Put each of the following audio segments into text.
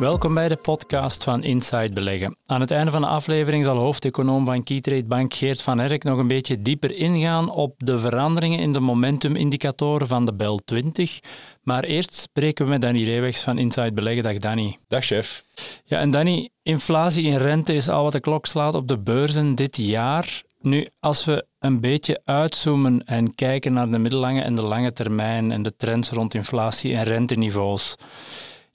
Welkom bij de podcast van Inside Beleggen. Aan het einde van de aflevering zal hoofdeconoom van Keytrade Bank Geert van Erk nog een beetje dieper ingaan op de veranderingen in de momentumindicatoren van de BEL 20. Maar eerst spreken we met Danny Reewegs van Inside Beleggen. Dag Danny. Dag chef. Ja, en Danny, inflatie in rente is al wat de klok slaat op de beurzen dit jaar. Nu, als we een beetje uitzoomen en kijken naar de middellange en de lange termijn en de trends rond inflatie en renteniveaus.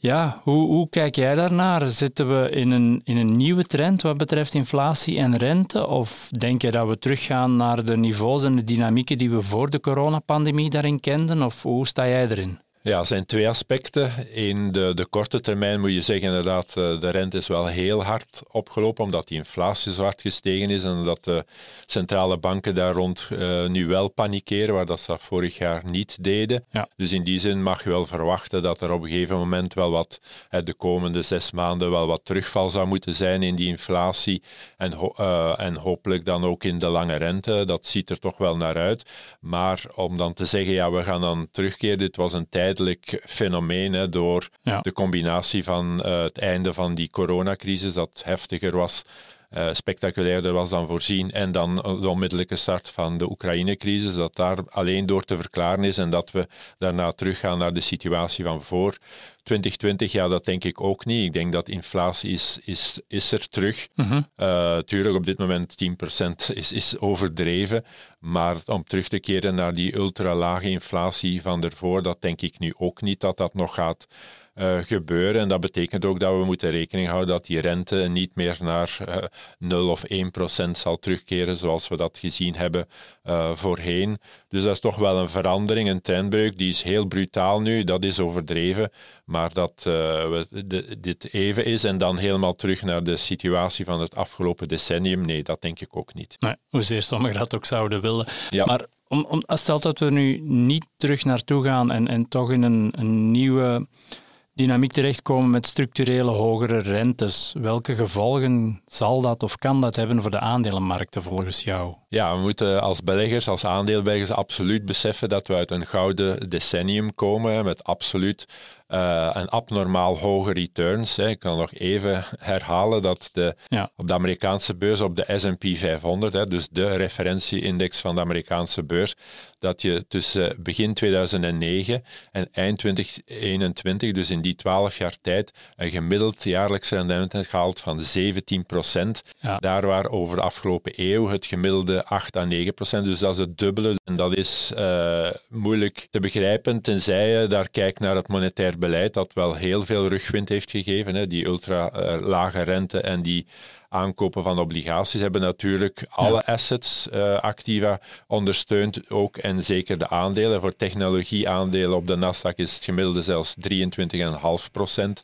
Ja, hoe, kijk jij daarnaar? Zitten we in een, in een nieuwe trend wat betreft inflatie en rente? Of denk je dat we teruggaan naar de niveaus en de dynamieken die we voor de coronapandemie daarin kenden? Of hoe sta jij erin? Ja, er zijn twee aspecten. In de, de korte termijn moet je zeggen inderdaad, eh, de rente is wel heel hard opgelopen, omdat die inflatie zo hard gestegen is en dat de centrale banken daar rond uh, nu wel panikeren, waar dat ze vorig jaar niet deden. Ja. Dus in die zin mag je wel verwachten dat er op een gegeven moment wel wat, de komende zes maanden, wel wat terugval zou moeten zijn in die inflatie en, uh, en hopelijk dan ook in de lange rente. Dat ziet er toch wel naar uit. Maar om dan te zeggen, ja, we gaan dan terugkeren, dit was een tijd fenomeen hè, door de combinatie van uh, het einde van die coronacrisis, dat heftiger was, uh, spectaculairder was dan voorzien, en dan de onmiddellijke start van de Oekraïne-crisis, dat daar alleen door te verklaren is en dat we daarna teruggaan naar de situatie van voor 2020, ja, dat denk ik ook niet. Ik denk dat inflatie is, is, is er terug. Mm tuurlijk, op dit moment 10% is, is overdreven. Maar om terug te keren naar die ultralage inflatie van ervoor, dat denk ik nu ook niet dat dat nog gaat uh, gebeuren. En dat betekent ook dat we moeten rekening houden dat die rente niet meer naar uh, 0 of 1 procent zal terugkeren zoals we dat gezien hebben uh, voorheen. Dus dat is toch wel een verandering, een trendbreuk. Die is heel brutaal nu, dat is overdreven. Maar dat we, de, dit even is en dan helemaal terug naar de situatie van het afgelopen decennium, nee, dat denk ik ook niet. Nee, hoezeer sommigen dat ook zouden willen. Ja. Maar om, om, stel dat we nu niet terug naartoe gaan en, en toch in een, een nieuwe dynamiek terechtkomen met structurele hogere rentes. Welke gevolgen zal dat of kan dat hebben voor de aandelenmarkten volgens jou? Ja, we moeten als beleggers, als aandeelbeleggers absoluut beseffen dat we uit een gouden decennium komen met absoluut uh, een abnormaal hoge returns. Hè. Ik kan nog even herhalen dat de, op de Amerikaanse beurs, op de S&P 500, hè, dus de referentieindex van de Amerikaanse beurs, dat je tussen begin 2009 en eind 2021, dus in die 12 jaar tijd, een gemiddeld jaarlijks rendement hebt gehaald van 17 procent. Daar waar over de afgelopen eeuw het gemiddelde 8 à 9 procent. Dus dat is het dubbele. En dat is uh, moeilijk te begrijpen, tenzij je daar kijkt naar het monetair beleid, dat wel heel veel rugwind heeft gegeven. Hè. Die ultra uh, lage rente en die aankopen van obligaties hebben natuurlijk alle assets, uh, activa, ondersteund ook en zeker de aandelen. Voor technologieaandelen op de Nasdaq is het gemiddelde zelfs 23,5 procent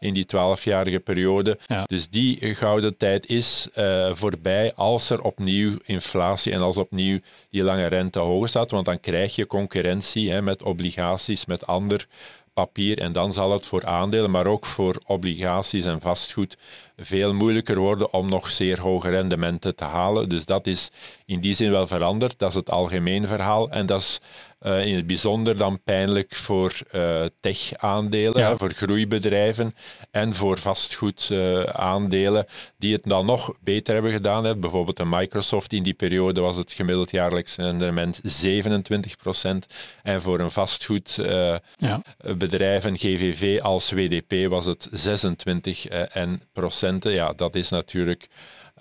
in die 12-jarige periode. Dus die gouden tijd is uh, voorbij als er opnieuw inflatie en als opnieuw die lange rente hoog staat, want dan krijg je concurrentie hè, met obligaties, met ander papier. En dan zal het voor aandelen, maar ook voor obligaties en vastgoed veel moeilijker worden om nog zeer hoge rendementen te halen. Dus dat is in die zin wel veranderd. Dat is het algemeen verhaal. En dat is uh, in het bijzonder dan pijnlijk voor uh, tech-aandelen, voor groeibedrijven en voor vastgoedaandelen, uh, die het dan nog beter hebben gedaan. Hè. Bijvoorbeeld een Microsoft, in die periode was het gemiddeld jaarlijks rendement 27% En voor een vastgoedbedrijf, ja. een GVV als WDP, was het 26 en procenten. Ja, dat is natuurlijk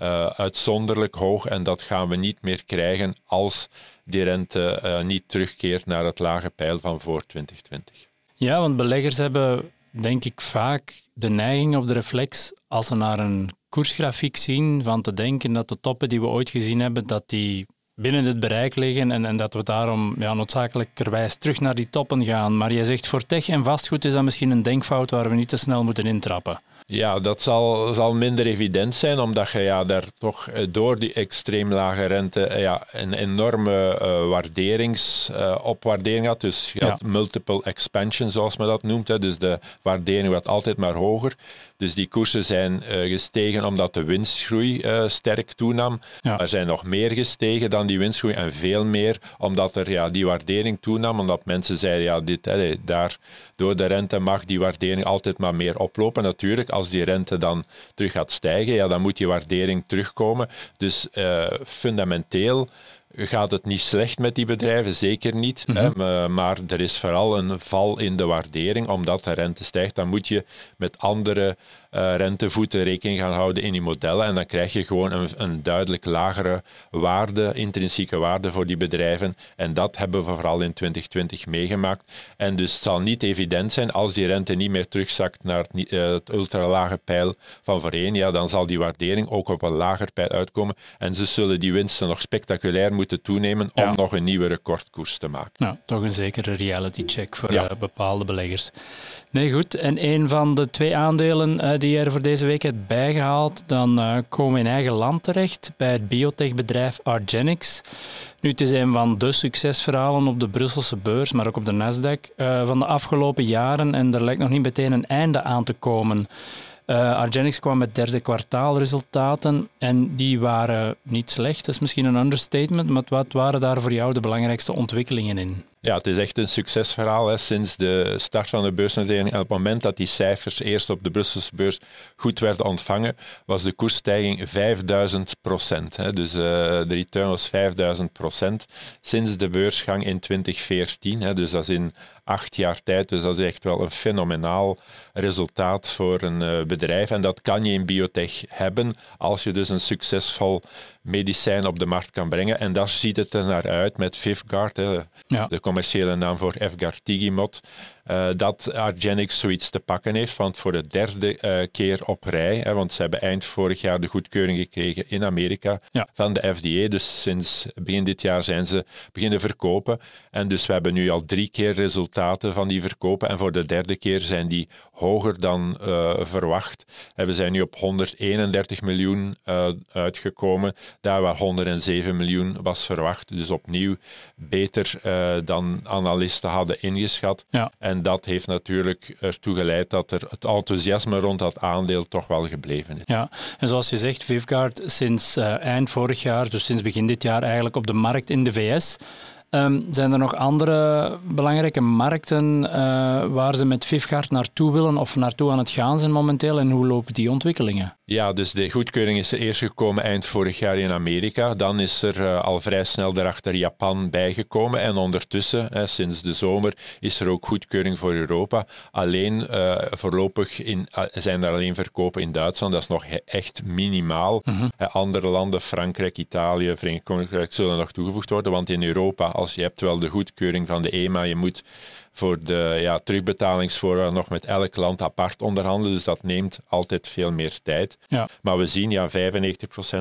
uh, uitzonderlijk hoog en dat gaan we niet meer krijgen als die rente uh, niet terugkeert naar het lage pijl van voor 2020. Ja, want beleggers hebben denk ik vaak de neiging of de reflex als ze naar een koersgrafiek zien van te denken dat de toppen die we ooit gezien hebben, dat die binnen het bereik liggen en, en dat we daarom ja, noodzakelijkerwijs terug naar die toppen gaan. Maar je zegt voor tech en vastgoed is dat misschien een denkfout waar we niet te snel moeten intrappen. Ja, dat zal, zal minder evident zijn, omdat je ja, daar toch eh, door die extreem lage rente eh, ja, een enorme uh, waarderings, uh, opwaardering had. Dus je had multiple expansion, zoals men dat noemt. Hè. Dus de waardering werd altijd maar hoger. Dus die koersen zijn gestegen omdat de winstgroei sterk toenam. Ja. Maar zijn nog meer gestegen dan die winstgroei en veel meer omdat er ja, die waardering toenam. Omdat mensen zeiden, ja, dit, hè, daar, door de rente mag die waardering altijd maar meer oplopen. Natuurlijk, als die rente dan terug gaat stijgen, ja, dan moet die waardering terugkomen. Dus uh, fundamenteel gaat het niet slecht met die bedrijven, zeker niet. hè, mhm. maar er is vooral een val in de waardering, omdat de rente stijgt. Dan moet je met andere rentevoeten rekening gaan houden in die modellen. En dan krijg je gewoon een, een, duidelijk lagere waarde, intrinsieke waarde voor die bedrijven. En dat hebben we vooral in 2020 meegemaakt. En dus het zal niet evident zijn als die rente niet meer terugzakt naar het, uh, het ultralage pijl van voorheen. Ja, dan zal die waardering ook op een lager pijl uitkomen. En ze zullen die winsten nog spectaculair moeten toenemen om nog een nieuwe recordkoers te maken. Nou, toch een zekere reality check voor ja. uh, bepaalde beleggers. Nee, goed. En een van de twee aandelen die er voor deze week hebt bijgehaald, dan uh, komen we in eigen land terecht bij het biotechbedrijf Argenix. Nu, het is een van de succesverhalen op de Brusselse beurs, maar ook op de Nasdaq uh, van de afgelopen jaren en er lijkt nog niet meteen een einde aan te komen. Uh, Argenix kwam met derde kwartaalresultaten en die waren niet slecht. Dat is misschien een understatement, maar wat waren daar voor jou de belangrijkste ontwikkelingen in? Ja, het is echt een succesverhaal. Hè. Sinds de start van de beursnotering, op het moment dat die cijfers eerst op de Brusselse beurs goed werden ontvangen, was de koersstijging 5000 procent. Dus uh, de return was 5000 procent sinds de beursgang in 2014. Hè. Dus dat is in acht jaar tijd. Dus dat is echt wel een fenomenaal resultaat voor een uh, bedrijf. En dat kan je in biotech hebben als je dus een succesvol medicijn op de markt kan brengen. En daar ziet het er naar uit met Vivgard, ja. de commerciële naam voor Efgartigimod. Uh, dat Argenix zoiets te pakken heeft, want voor de derde uh, keer op rij, hè, want ze hebben eind vorig jaar de goedkeuring gekregen in Amerika ja. van de FDA, dus sinds begin dit jaar zijn ze beginnen verkopen. En dus we hebben nu al drie keer resultaten van die verkopen en voor de derde keer zijn die hoger dan uh, verwacht. En we zijn nu op 131 miljoen uitgekomen, daar waar 107 miljoen was verwacht. Dus opnieuw beter dan analisten hadden ingeschat. Ja. En dat heeft natuurlijk ertoe geleid dat er het enthousiasme rond dat aandeel toch wel gebleven is. Ja, en zoals je zegt, Vivgaard sinds uh, eind vorig jaar, dus sinds begin dit jaar eigenlijk op de markt in de VS. Um, zijn er nog andere belangrijke markten uh, waar ze met Vivgaard naartoe willen of naartoe aan het gaan zijn momenteel en hoe lopen die ontwikkelingen? Ja, dus de goedkeuring is er eerst gekomen eind vorig jaar in Amerika. Dan is er uh, al vrij snel daarachter Japan bijgekomen. En ondertussen, hè, sinds de zomer, is er ook goedkeuring voor Europa. Alleen uh, voorlopig in, zijn er alleen verkopen in Duitsland. Dat is nog echt minimaal. Mm -hmm. andere landen, Frankrijk, Italië, Verenigd Koninkrijk, zullen nog toegevoegd worden. Want in Europa als je hebt wel de goedkeuring van de EMA, je moet voor de ja, terugbetalingsvoorwaarden nog met elk land apart onderhandelen. Dus dat neemt altijd veel meer tijd. Ja. Maar we zien, ja, 95%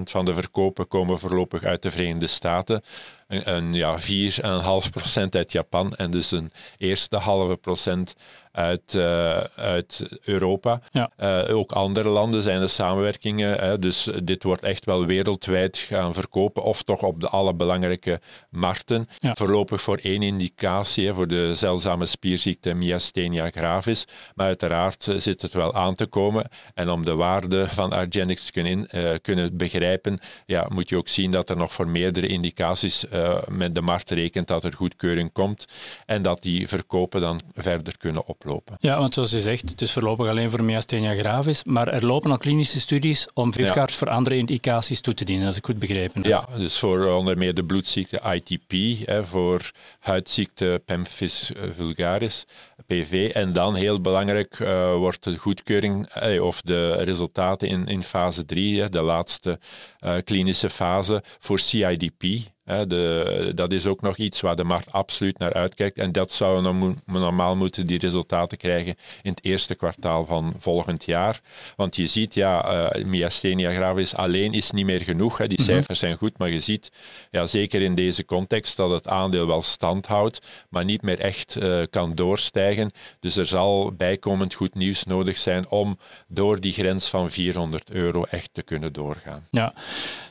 van de verkopen komen voorlopig uit de Verenigde Staten. Een, een ja, 4,5% uit Japan en dus een eerste halve procent uit, uh, uit Europa. Ja. Uh, ook andere landen zijn er samenwerkingen. Hè, dus dit wordt echt wel wereldwijd gaan verkopen of toch op de alle belangrijke markten. Ja. Voorlopig voor één indicatie, hè, voor de zeldzame spierziekte myasthenia gravis. Maar uiteraard uh, zit het wel aan te komen. En om de waarde van Argenix te kunnen, kunnen begrijpen, ja, moet je ook zien dat er nog voor meerdere indicaties met de markt rekent dat er goedkeuring komt en dat die verkopen dan verder kunnen op ja, want zoals je zegt, het is voorlopig alleen voor myasthenia gravis, maar er lopen al klinische studies om Vivgaard voor andere indicaties toe te dienen, als ik goed begrepen heb. Ja, dus voor onder meer de bloedziekte ITP, hè, voor huidziekte Pemphis PV. En dan heel belangrijk uh, wordt de goedkeuring uh, of de resultaten in, in fase 3, de laatste uh, klinische fase, voor CIDP De, dat is ook nog iets waar de markt absoluut naar uitkijkt. En dat zouden normaal moeten die resultaten krijgen in het eerste kwartaal van volgend jaar. Want je ziet, ja, uh, myasthenia gravis alleen is niet meer genoeg. Hè. Die mhm. cijfers zijn goed, maar je ziet, ja, zeker in deze context, dat het aandeel wel stand houdt, maar niet meer echt uh, kan doorstijgen. Dus er zal bijkomend goed nieuws nodig zijn om door die grens van 400 euro echt te kunnen doorgaan. Ja.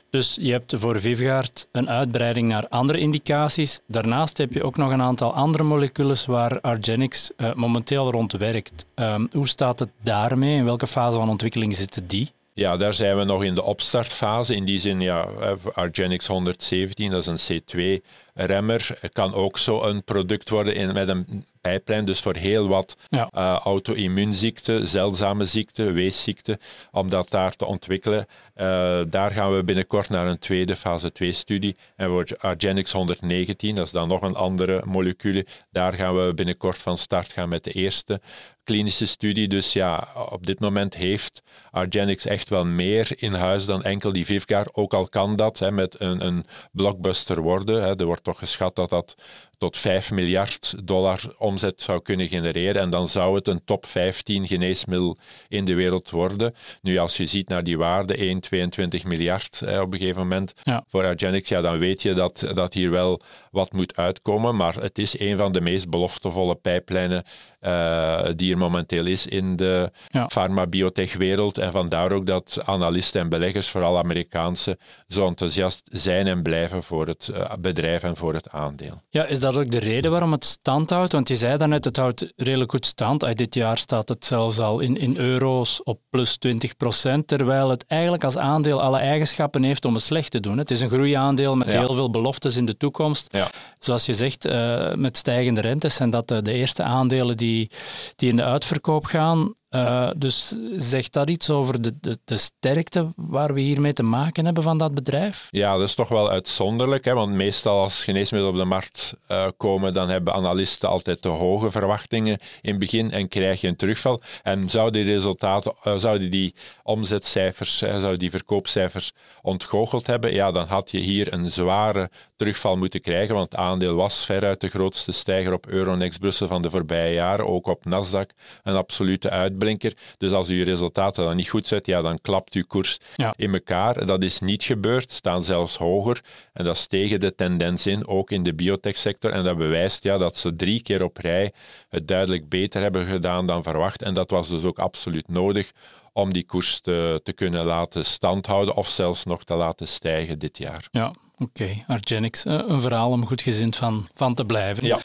Dus je hebt voor Vivgaard een uitbreiding naar andere indicaties. Daarnaast heb je ook nog een aantal andere moleculen waar Argenix uh, momenteel rond werkt. Um, hoe staat het daarmee? In welke fase van ontwikkeling zitten die? Ja, daar zijn we nog in de opstartfase. In die zin, ja, eh, Argenix 117, dat is een C2-remmer. Kan ook zo een product worden in, met een pijplijn, dus voor heel wat ja. uh, auto-immuunziekten, zeldzame ziekten, weesziekten, om dat daar te ontwikkelen. Uh, daar gaan we binnenkort naar een tweede fase 2-studie. En voor Argenix 119, dat is dan nog een andere molecule, daar gaan we binnenkort van start gaan met de eerste klinische studie. Dus ja, op dit moment heeft Argenix echt wel meer in huis dan enkel die Vivgar. Ook al kan dat hè, met een, een blockbuster worden. Hè. Er wordt toch geschat dat dat tot 5 miljard dollar omzet zou kunnen genereren. En dan zou het een top 15 geneesmiddel in de wereld worden. Nu, als je ziet naar die waarde, 1, 22 miljard op een gegeven moment voor Argenix, ja, dan weet je dat, dat hier wel wat moet uitkomen. Maar het is een van de meest beloftevolle pijplijnen uh, die er momenteel is in de ja. pharma-biotech-wereld. En vandaar ook dat analisten en beleggers, vooral Amerikaanse, zo enthousiast zijn en blijven voor het uh, bedrijf en voor het aandeel. Ja, is dat ook de reden waarom het stand houdt? Want je zei daarnet, het houdt redelijk goed stand. Dit jaar staat het zelfs al in, in euro's op plus 20 procent, terwijl het eigenlijk als aandeel alle eigenschappen heeft om het slecht te doen. Het is een groeiaandeel met ja. heel veel beloftes in de toekomst. Ja. Zoals je zegt, uh, met stijgende rentes zijn dat de, de eerste aandelen die, die in de uitverkoop gaan. Uh, dus zegt dat iets over de, de, de, sterkte waar we hiermee te maken hebben van dat bedrijf? Ja, dat is toch wel uitzonderlijk. Hè? Want meestal als geneesmiddelen op de markt uh, komen, dan hebben analisten altijd te hoge verwachtingen in het begin en krijg je een terugval. En zouden die resultaten, uh, zouden die omzetcijfers, zouden die verkoopcijfers ontgoocheld hebben, ja, dan had je hier een zware terugval moeten krijgen, want het aandeel was veruit de grootste stijger op Euronext Brussel van de voorbije jaren, ook op Nasdaq een absolute uitblinker. Dus als uw resultaten dan niet goed zijn, ja, dan klapt uw koers in elkaar. Dat is niet gebeurd, staan zelfs hoger en dat is tegen de tendens in, ook in de biotechsector. En dat bewijst ja, dat ze drie keer op rij het duidelijk beter hebben gedaan dan verwacht en dat was dus ook absoluut nodig om die koers te, te kunnen laten standhouden of zelfs nog te laten stijgen dit jaar. Ja, Oké, okay, Argenix, eh, een verhaal om goed gezind van, van te blijven. Ja.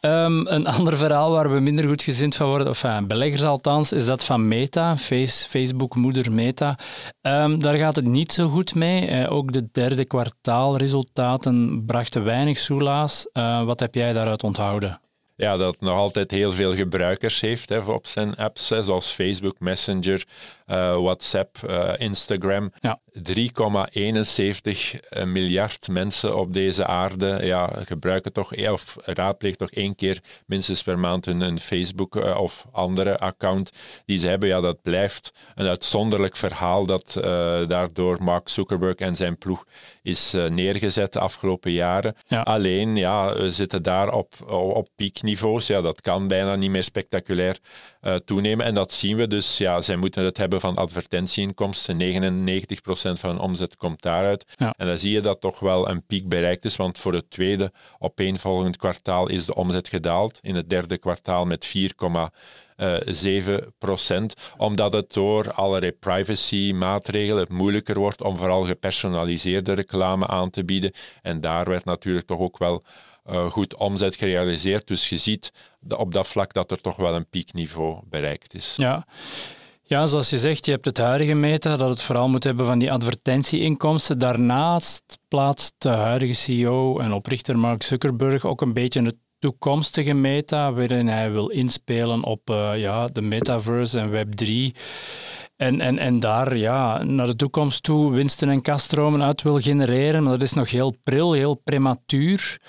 Um, een ander verhaal waar we minder goed gezind van worden, of enfin, beleggers althans, is dat van Meta, face, Facebook-moeder Meta. Um, daar gaat het niet zo goed mee. Uh, ook de derde kwartaalresultaten brachten weinig soelaas. Uh, wat heb jij daaruit onthouden? ja, dat nog altijd heel veel gebruikers heeft hè, op zijn apps, zoals Facebook, Messenger, uh, WhatsApp, uh, Instagram. Ja. 3,71 eh, miljard mensen op deze aarde ja, gebruiken toch, of raadplegen toch één keer minstens per maand hun, een Facebook of andere account die ze hebben. Ja, dat blijft een uitzonderlijk verhaal dat daardoor Mark Zuckerberg en zijn ploeg is neergezet de afgelopen jaren. Ja. Alleen, ja, we zitten daar op, op piekniveaus. Ja, dat kan bijna niet meer spectaculair toenemen. En dat zien we dus. Ja, zij moeten het hebben van advertentieinkomsten. 99% van hun omzet komt daaruit. Ja. En dan zie je dat toch wel een piek bereikt is, want voor het tweede opeenvolgend kwartaal is de omzet gedaald. In het derde kwartaal met 4, 7 procent, omdat het door allerlei privacy-maatregelen moeilijker wordt om vooral gepersonaliseerde reclame aan te bieden. En daar werd natuurlijk toch ook wel uh, goed omzet gerealiseerd. Dus je ziet op dat vlak dat er toch wel een piekniveau bereikt is. Ja. Ja, zoals je zegt, je hebt het huidige meta dat het vooral moet hebben van die advertentieinkomsten. Daarnaast plaatst de huidige CEO en oprichter Mark Zuckerberg ook een beetje het toekomstige meta, waarin hij wil inspelen op uh, ja, de metaverse en Web3. En, en, en daar ja, naar de toekomst toe winsten en kaststromen uit wil genereren. Maar dat is nog heel pril, heel prematuur.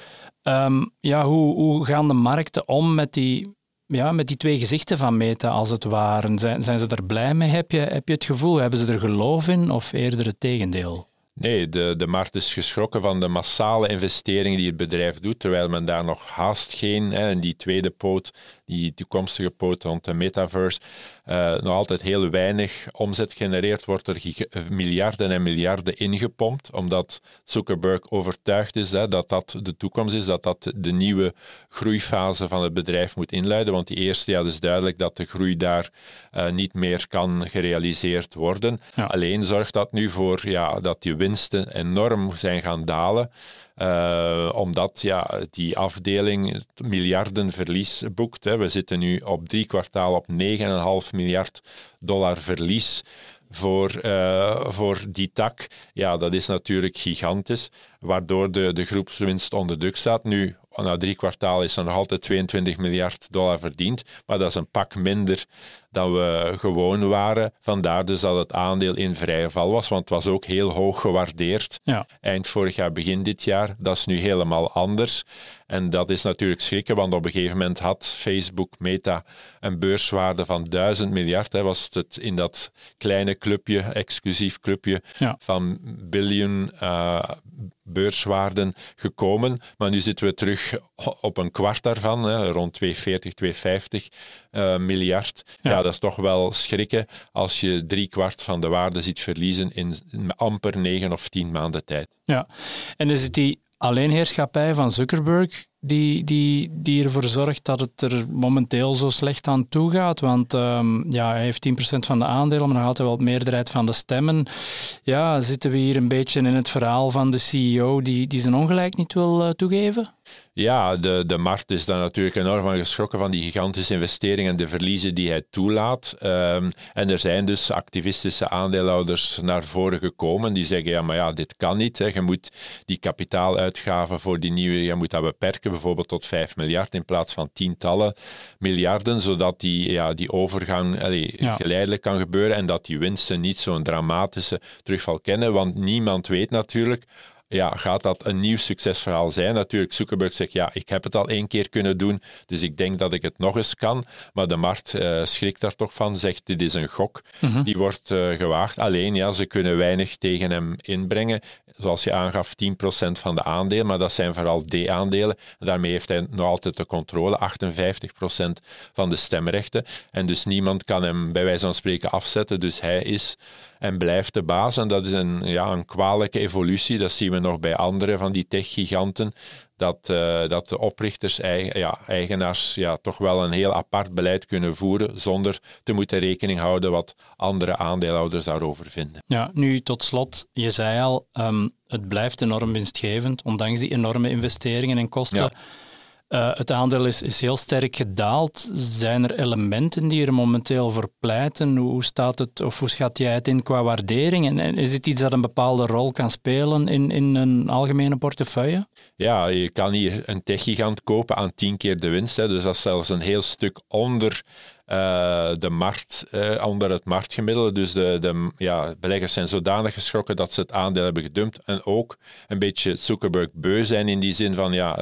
Um, ja, hoe, hoe gaan de markten om met die, ja, met die twee gezichten van Meta, als het ware? Zijn, zijn ze er blij mee? Heb je, heb je het gevoel? Hebben ze er geloof in of eerder het tegendeel? Nee, de, de markt is geschrokken van de massale investeringen die het bedrijf doet, terwijl men daar nog haast geen, hè, en die tweede poot, die toekomstige poot rond de metaverse, uh, nog altijd heel weinig omzet genereert, wordt er miljarden en miljarden ingepompt, omdat Zuckerberg overtuigd is hè, dat dat de toekomst is, dat dat de nieuwe groeifase van het bedrijf moet inluiden, want die eerste jaar is duidelijk dat de groei daar uh, niet meer kan gerealiseerd worden. Alleen zorgt dat nu voor ja, dat die winsten enorm zijn gaan dalen. Uh, omdat ja, die afdeling miljarden verlies boekt. Hè. We zitten nu op drie kwartaal op 9,5 miljard dollar verlies voor, uh, voor die tak. Ja, dat is natuurlijk gigantisch, waardoor de, de groepswinst onder druk staat. Nu, na drie kwartaal is er nog altijd 22 miljard dollar verdiend, maar dat is een pak minder dan we gewoon waren. Vandaar dus dat het aandeel in vrije val was, want het was ook heel hoog gewaardeerd. Ja. Eind vorig jaar, begin dit jaar. Dat is nu helemaal anders. En dat is natuurlijk schrikken, want op een gegeven moment had Facebook, Meta, een beurswaarde van 1000 miljard. Hè, was het in dat kleine clubje, exclusief clubje van biljoen uh, beurswaarden gekomen. Maar nu zitten we terug op een kwart daarvan, hè, rond 240, 250 uh, miljard. Ja. dat is toch wel schrikken als je drie kwart van de waarde ziet verliezen in amper negen of tien maanden tijd. Ja, en is het die alleenheerschappij van Zuckerberg die, die, die ervoor zorgt dat het er momenteel zo slecht aan toe gaat. Want um, ja, hij heeft 10% van de aandelen, maar nog altijd wel de meerderheid van de stemmen. Ja, zitten we hier een beetje in het verhaal van de CEO die, die zijn ongelijk niet wil uh, toegeven? Ja, de, de markt is daar natuurlijk enorm van geschrokken van die gigantische investeringen en de verliezen die hij toelaat. Um, en er zijn dus activistische aandeelhouders naar voren gekomen die zeggen, ja, maar ja, dit kan niet. Hè. Je moet die kapitaaluitgaven voor die nieuwe, je moet dat beperken, bijvoorbeeld tot 5 miljard in plaats van tientallen miljarden, zodat die, ja, die overgang allee, geleidelijk kan gebeuren en dat die winsten niet zo'n dramatische terugval kennen. Want niemand weet natuurlijk ja, gaat dat een nieuw succesverhaal zijn? Natuurlijk, Zuckerberg zegt, ja, ik heb het al één keer kunnen doen, dus ik denk dat ik het nog eens kan. Maar de markt uh, schrikt daar toch van, zegt, dit is een gok. Mhm. Die wordt uh, gewaagd. Alleen, ja, ze kunnen weinig tegen hem inbrengen. Zoals je aangaf, 10% van de aandelen, maar dat zijn vooral D-aandelen. Daarmee heeft hij nog altijd de controle, 58% van de stemrechten. En dus niemand kan hem bij wijze van spreken afzetten. Dus hij is en blijft de baas. En dat is een, ja, een kwalijke evolutie. Dat zien we nog bij andere van die tech-giganten. Dat, uh, dat de oprichters, ja, eigenaars, ja, toch wel een heel apart beleid kunnen voeren zonder te moeten rekening houden wat andere aandeelhouders daarover vinden. Ja, nu tot slot, je zei al, um, het blijft enorm winstgevend, ondanks die enorme investeringen en kosten. Ja. Uh, het aandeel is, heel sterk gedaald. Zijn er elementen die er momenteel voor pleiten? Hoe staat het, of hoe schat jij het in qua waardering? En, is het iets dat een bepaalde rol kan spelen in, in een algemene portefeuille? Ja, je kan hier een techgigant kopen aan tien keer de winst. Hè. Dus dat is zelfs een heel stuk onder uh, de markt, uh, onder het marktgemiddelde. Dus de, de ja, beleggers zijn zodanig geschrokken dat ze het aandeel hebben gedumpt. En ook een beetje Zuckerberg beu zijn in die zin van ja,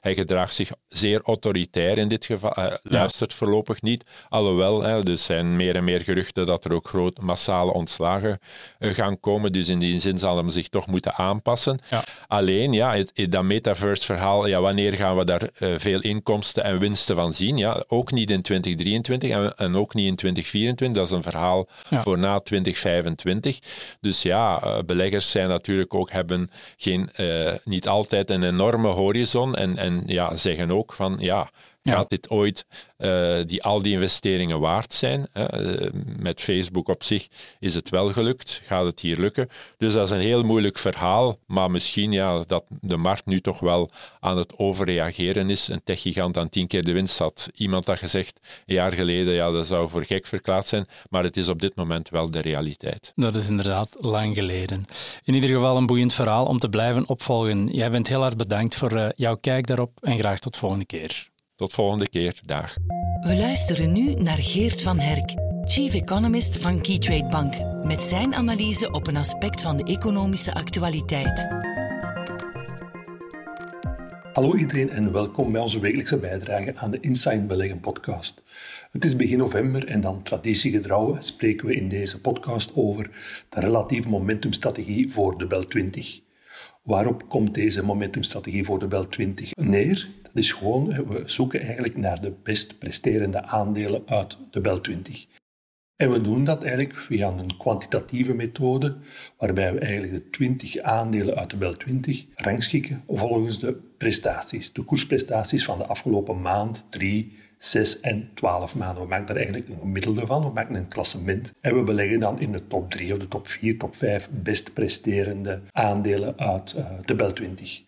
hij gedraagt zich zeer autoritair in dit geval. Hij luistert voorlopig niet. Alhoewel, hè, er zijn meer en meer geruchten dat er ook groot massale ontslagen eh, gaan komen. Dus in die zin zal hem zich toch moeten aanpassen. Ja. Alleen, ja, het, dat metaverse-verhaal, ja, wanneer gaan we daar uh, veel inkomsten en winsten van zien? Ja, ook niet in 2023 en, en ook niet in 2024. Dat is een verhaal voor na 2025. Dus ja, uh, beleggers zijn natuurlijk ook, hebben geen, niet altijd een enorme horizon en, en ja, zeggen ook van ja, gaat dit ooit uh, die, al die investeringen waard zijn? Hè? Uh, met Facebook op zich is het wel gelukt, gaat het hier lukken? Dus dat is een heel moeilijk verhaal, maar misschien ja, dat de markt nu toch wel aan het overreageren is. Een techgigant aan tien keer de winst had iemand dat gezegd een jaar geleden, ja, dat zou voor gek verklaard zijn, maar het is op dit moment wel de realiteit. Dat is inderdaad lang geleden. In ieder geval een boeiend verhaal om te blijven opvolgen. Jij bent heel hard bedankt voor uh, jouw kijk daarop en graag tot volgende keer. Tot volgende keer. Dag. We luisteren nu naar Geert van Herk, Chief Economist van Keytrade Bank, met zijn analyse op een aspect van de economische actualiteit. Hallo iedereen en welkom bij onze wekelijkse bijdrage aan de Inside Beleggen podcast. Het is begin november en dan traditiegetrouw spreken we in deze podcast over de relatieve momentumstrategie voor de Bel 20. Waarop komt deze momentumstrategie voor de Bel 20 neer? Is gewoon, we zoeken eigenlijk naar de best presterende aandelen uit de Bel 20. En we doen dat eigenlijk via een kwantitatieve methode, waarbij we eigenlijk de 20 aandelen uit de BEL 20 rangschikken volgens de prestaties, de koersprestaties van de afgelopen maand, 3, 6 en 12 maanden. We maken daar eigenlijk een gemiddelde van, we maken een klassement en we beleggen dan in de top 3 of de top 4, top 5 best presterende aandelen uit uh, de BEL 20.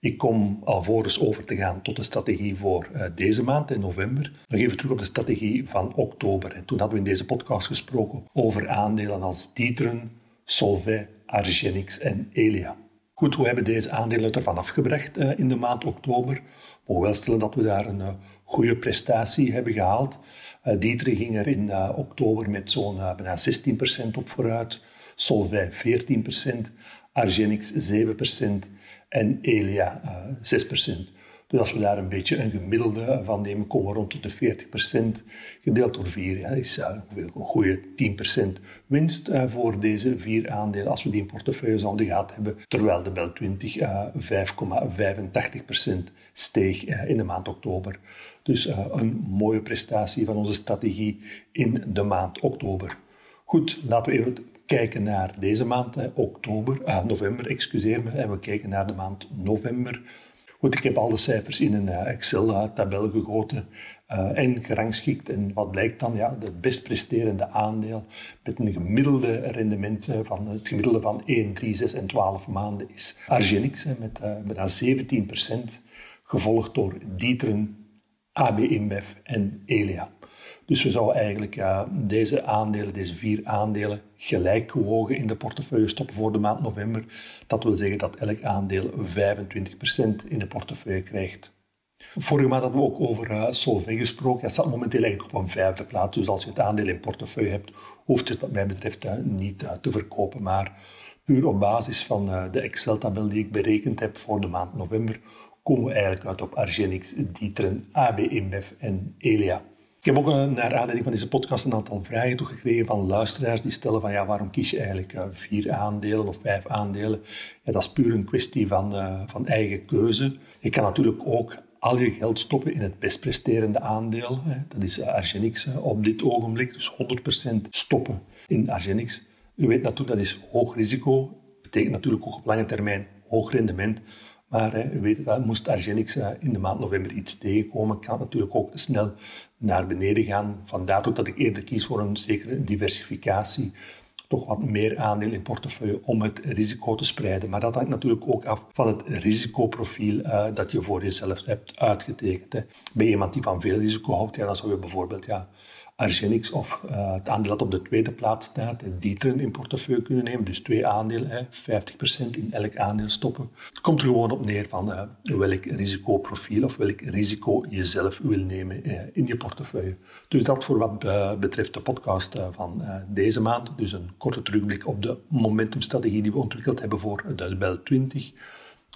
Ik kom alvorens over te gaan tot de strategie voor uh, deze maand in november. Nog even terug op de strategie van oktober. En toen hadden we in deze podcast gesproken over aandelen als Dieteren, Solvay, Argenix en Elia. Goed, we hebben deze aandelen ervan afgebracht uh, in de maand oktober. We wel stellen dat we daar een uh, goede prestatie hebben gehaald. Uh, Dieter ging er in oktober met zo'n bijna 16% op vooruit. Solvay 14%, Argenix 7% en Elia uh, eh, 6%. Dus als we daar een beetje een gemiddelde van nemen, komen we rond tot de 40%. Gedeeld door 4 ja, is uh, een goede 10% winst uh, voor deze vier aandelen als we die in portefeuille zouden gehad hebben. Terwijl de Bel 20 5,85% steeg in de maand oktober. Dus een mooie prestatie van onze strategie in de maand oktober. Goed, laten we even kijken naar deze maand, oktober, uh, november, excuseer me, en we kijken naar de maand november. Goed, ik heb al de cijfers in een uh, Excel-tabel gegoten uh, en gerangschikt. En wat blijkt dan? Ja, het best presterende aandeel met een gemiddelde rendement van het gemiddelde van 1, 3, 6 en 12 maanden is Argenix met bijna 17%, gevolgd door Dieteren, AB InBev en Elia. Dus we zouden eigenlijk deze aandelen, deze vier aandelen, gelijk gewogen in de portefeuille stoppen voor de maand november. Dat wil zeggen dat elk aandeel 25% in de portefeuille krijgt. Vorige maand hadden we ook over uh, Solvay gesproken. Dat staat momenteel eigenlijk op een vijfde plaats. Dus als je het aandeel in portefeuille hebt, hoeft het wat mij betreft uh, niet uh, te verkopen. Maar puur op basis van de Excel-tabel die ik berekend heb voor de maand november, komen we eigenlijk uit op Argenix, Dieteren, AB InBev en Elia. Ik heb ook eh, naar aanleiding van deze podcast een aantal vragen toegekregen van luisteraars die stellen van ja, waarom kies je eigenlijk eh, vier aandelen of vijf aandelen? Ja, dat is puur een kwestie van, uh, van eigen keuze. Je kan natuurlijk ook al je geld stoppen in het best presterende aandeel. Hè. Dat is Argenix op dit ogenblik, dus 100% stoppen in Argenix. U weet natuurlijk, dat is hoog risico. Betekent natuurlijk ook op lange termijn hoog rendement. Maar hè, u weet dat moest Argenix in de maand november iets tegenkomen, kan natuurlijk ook snel naar beneden gaan. Vandaar ook dat ik eerder kies voor een zekere diversificatie. Toch wat meer aandeel in portefeuille om het risico te spreiden. Maar dat hangt natuurlijk ook af van het risicoprofiel uh, dat je voor jezelf hebt uitgetekend. Hè. Ben je iemand die van veel risico houdt, ja, dan zou je bijvoorbeeld ja, Argenix of uh, het aandeel dat op de tweede plaats staat, Dieteren in portefeuille kunnen nemen. Dus twee aandelen, hè, 50% in elk aandeel stoppen. Het komt er gewoon op neer van uh, welk risicoprofiel of welk risico je zelf wil nemen in je portefeuille. Dus dat voor wat betreft de podcast van deze maand. Dus een korte terugblik op de momentumstrategie die we ontwikkeld hebben voor de Bel 20.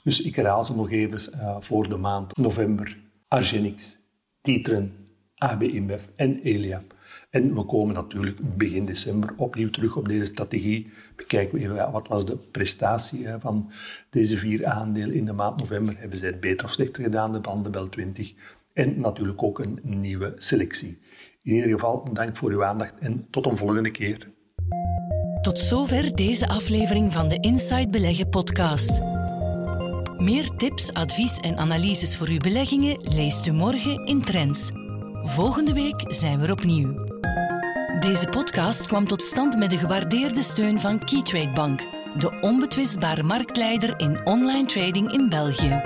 Dus ik herhaal ze nog even voor de maand november. Argenix, Dieteren, AB InBev en Elia. En we komen natuurlijk begin december opnieuw terug op deze strategie. Bekijken we even wat was de prestatie van deze vier aandelen in de maand november. Hebben zij het beter of slechter gedaan dan de Bel 20? En natuurlijk ook een nieuwe selectie. In ieder geval, dank voor uw aandacht en tot een volgende keer. Tot zover deze aflevering van de Inside Beleggen podcast. Meer tips, advies en analyses voor uw beleggingen leest u morgen in Trends. Volgende week zijn we er opnieuw. Deze podcast kwam tot stand met de gewaardeerde steun van Keytrade Bank, de onbetwistbare marktleider in online trading in België.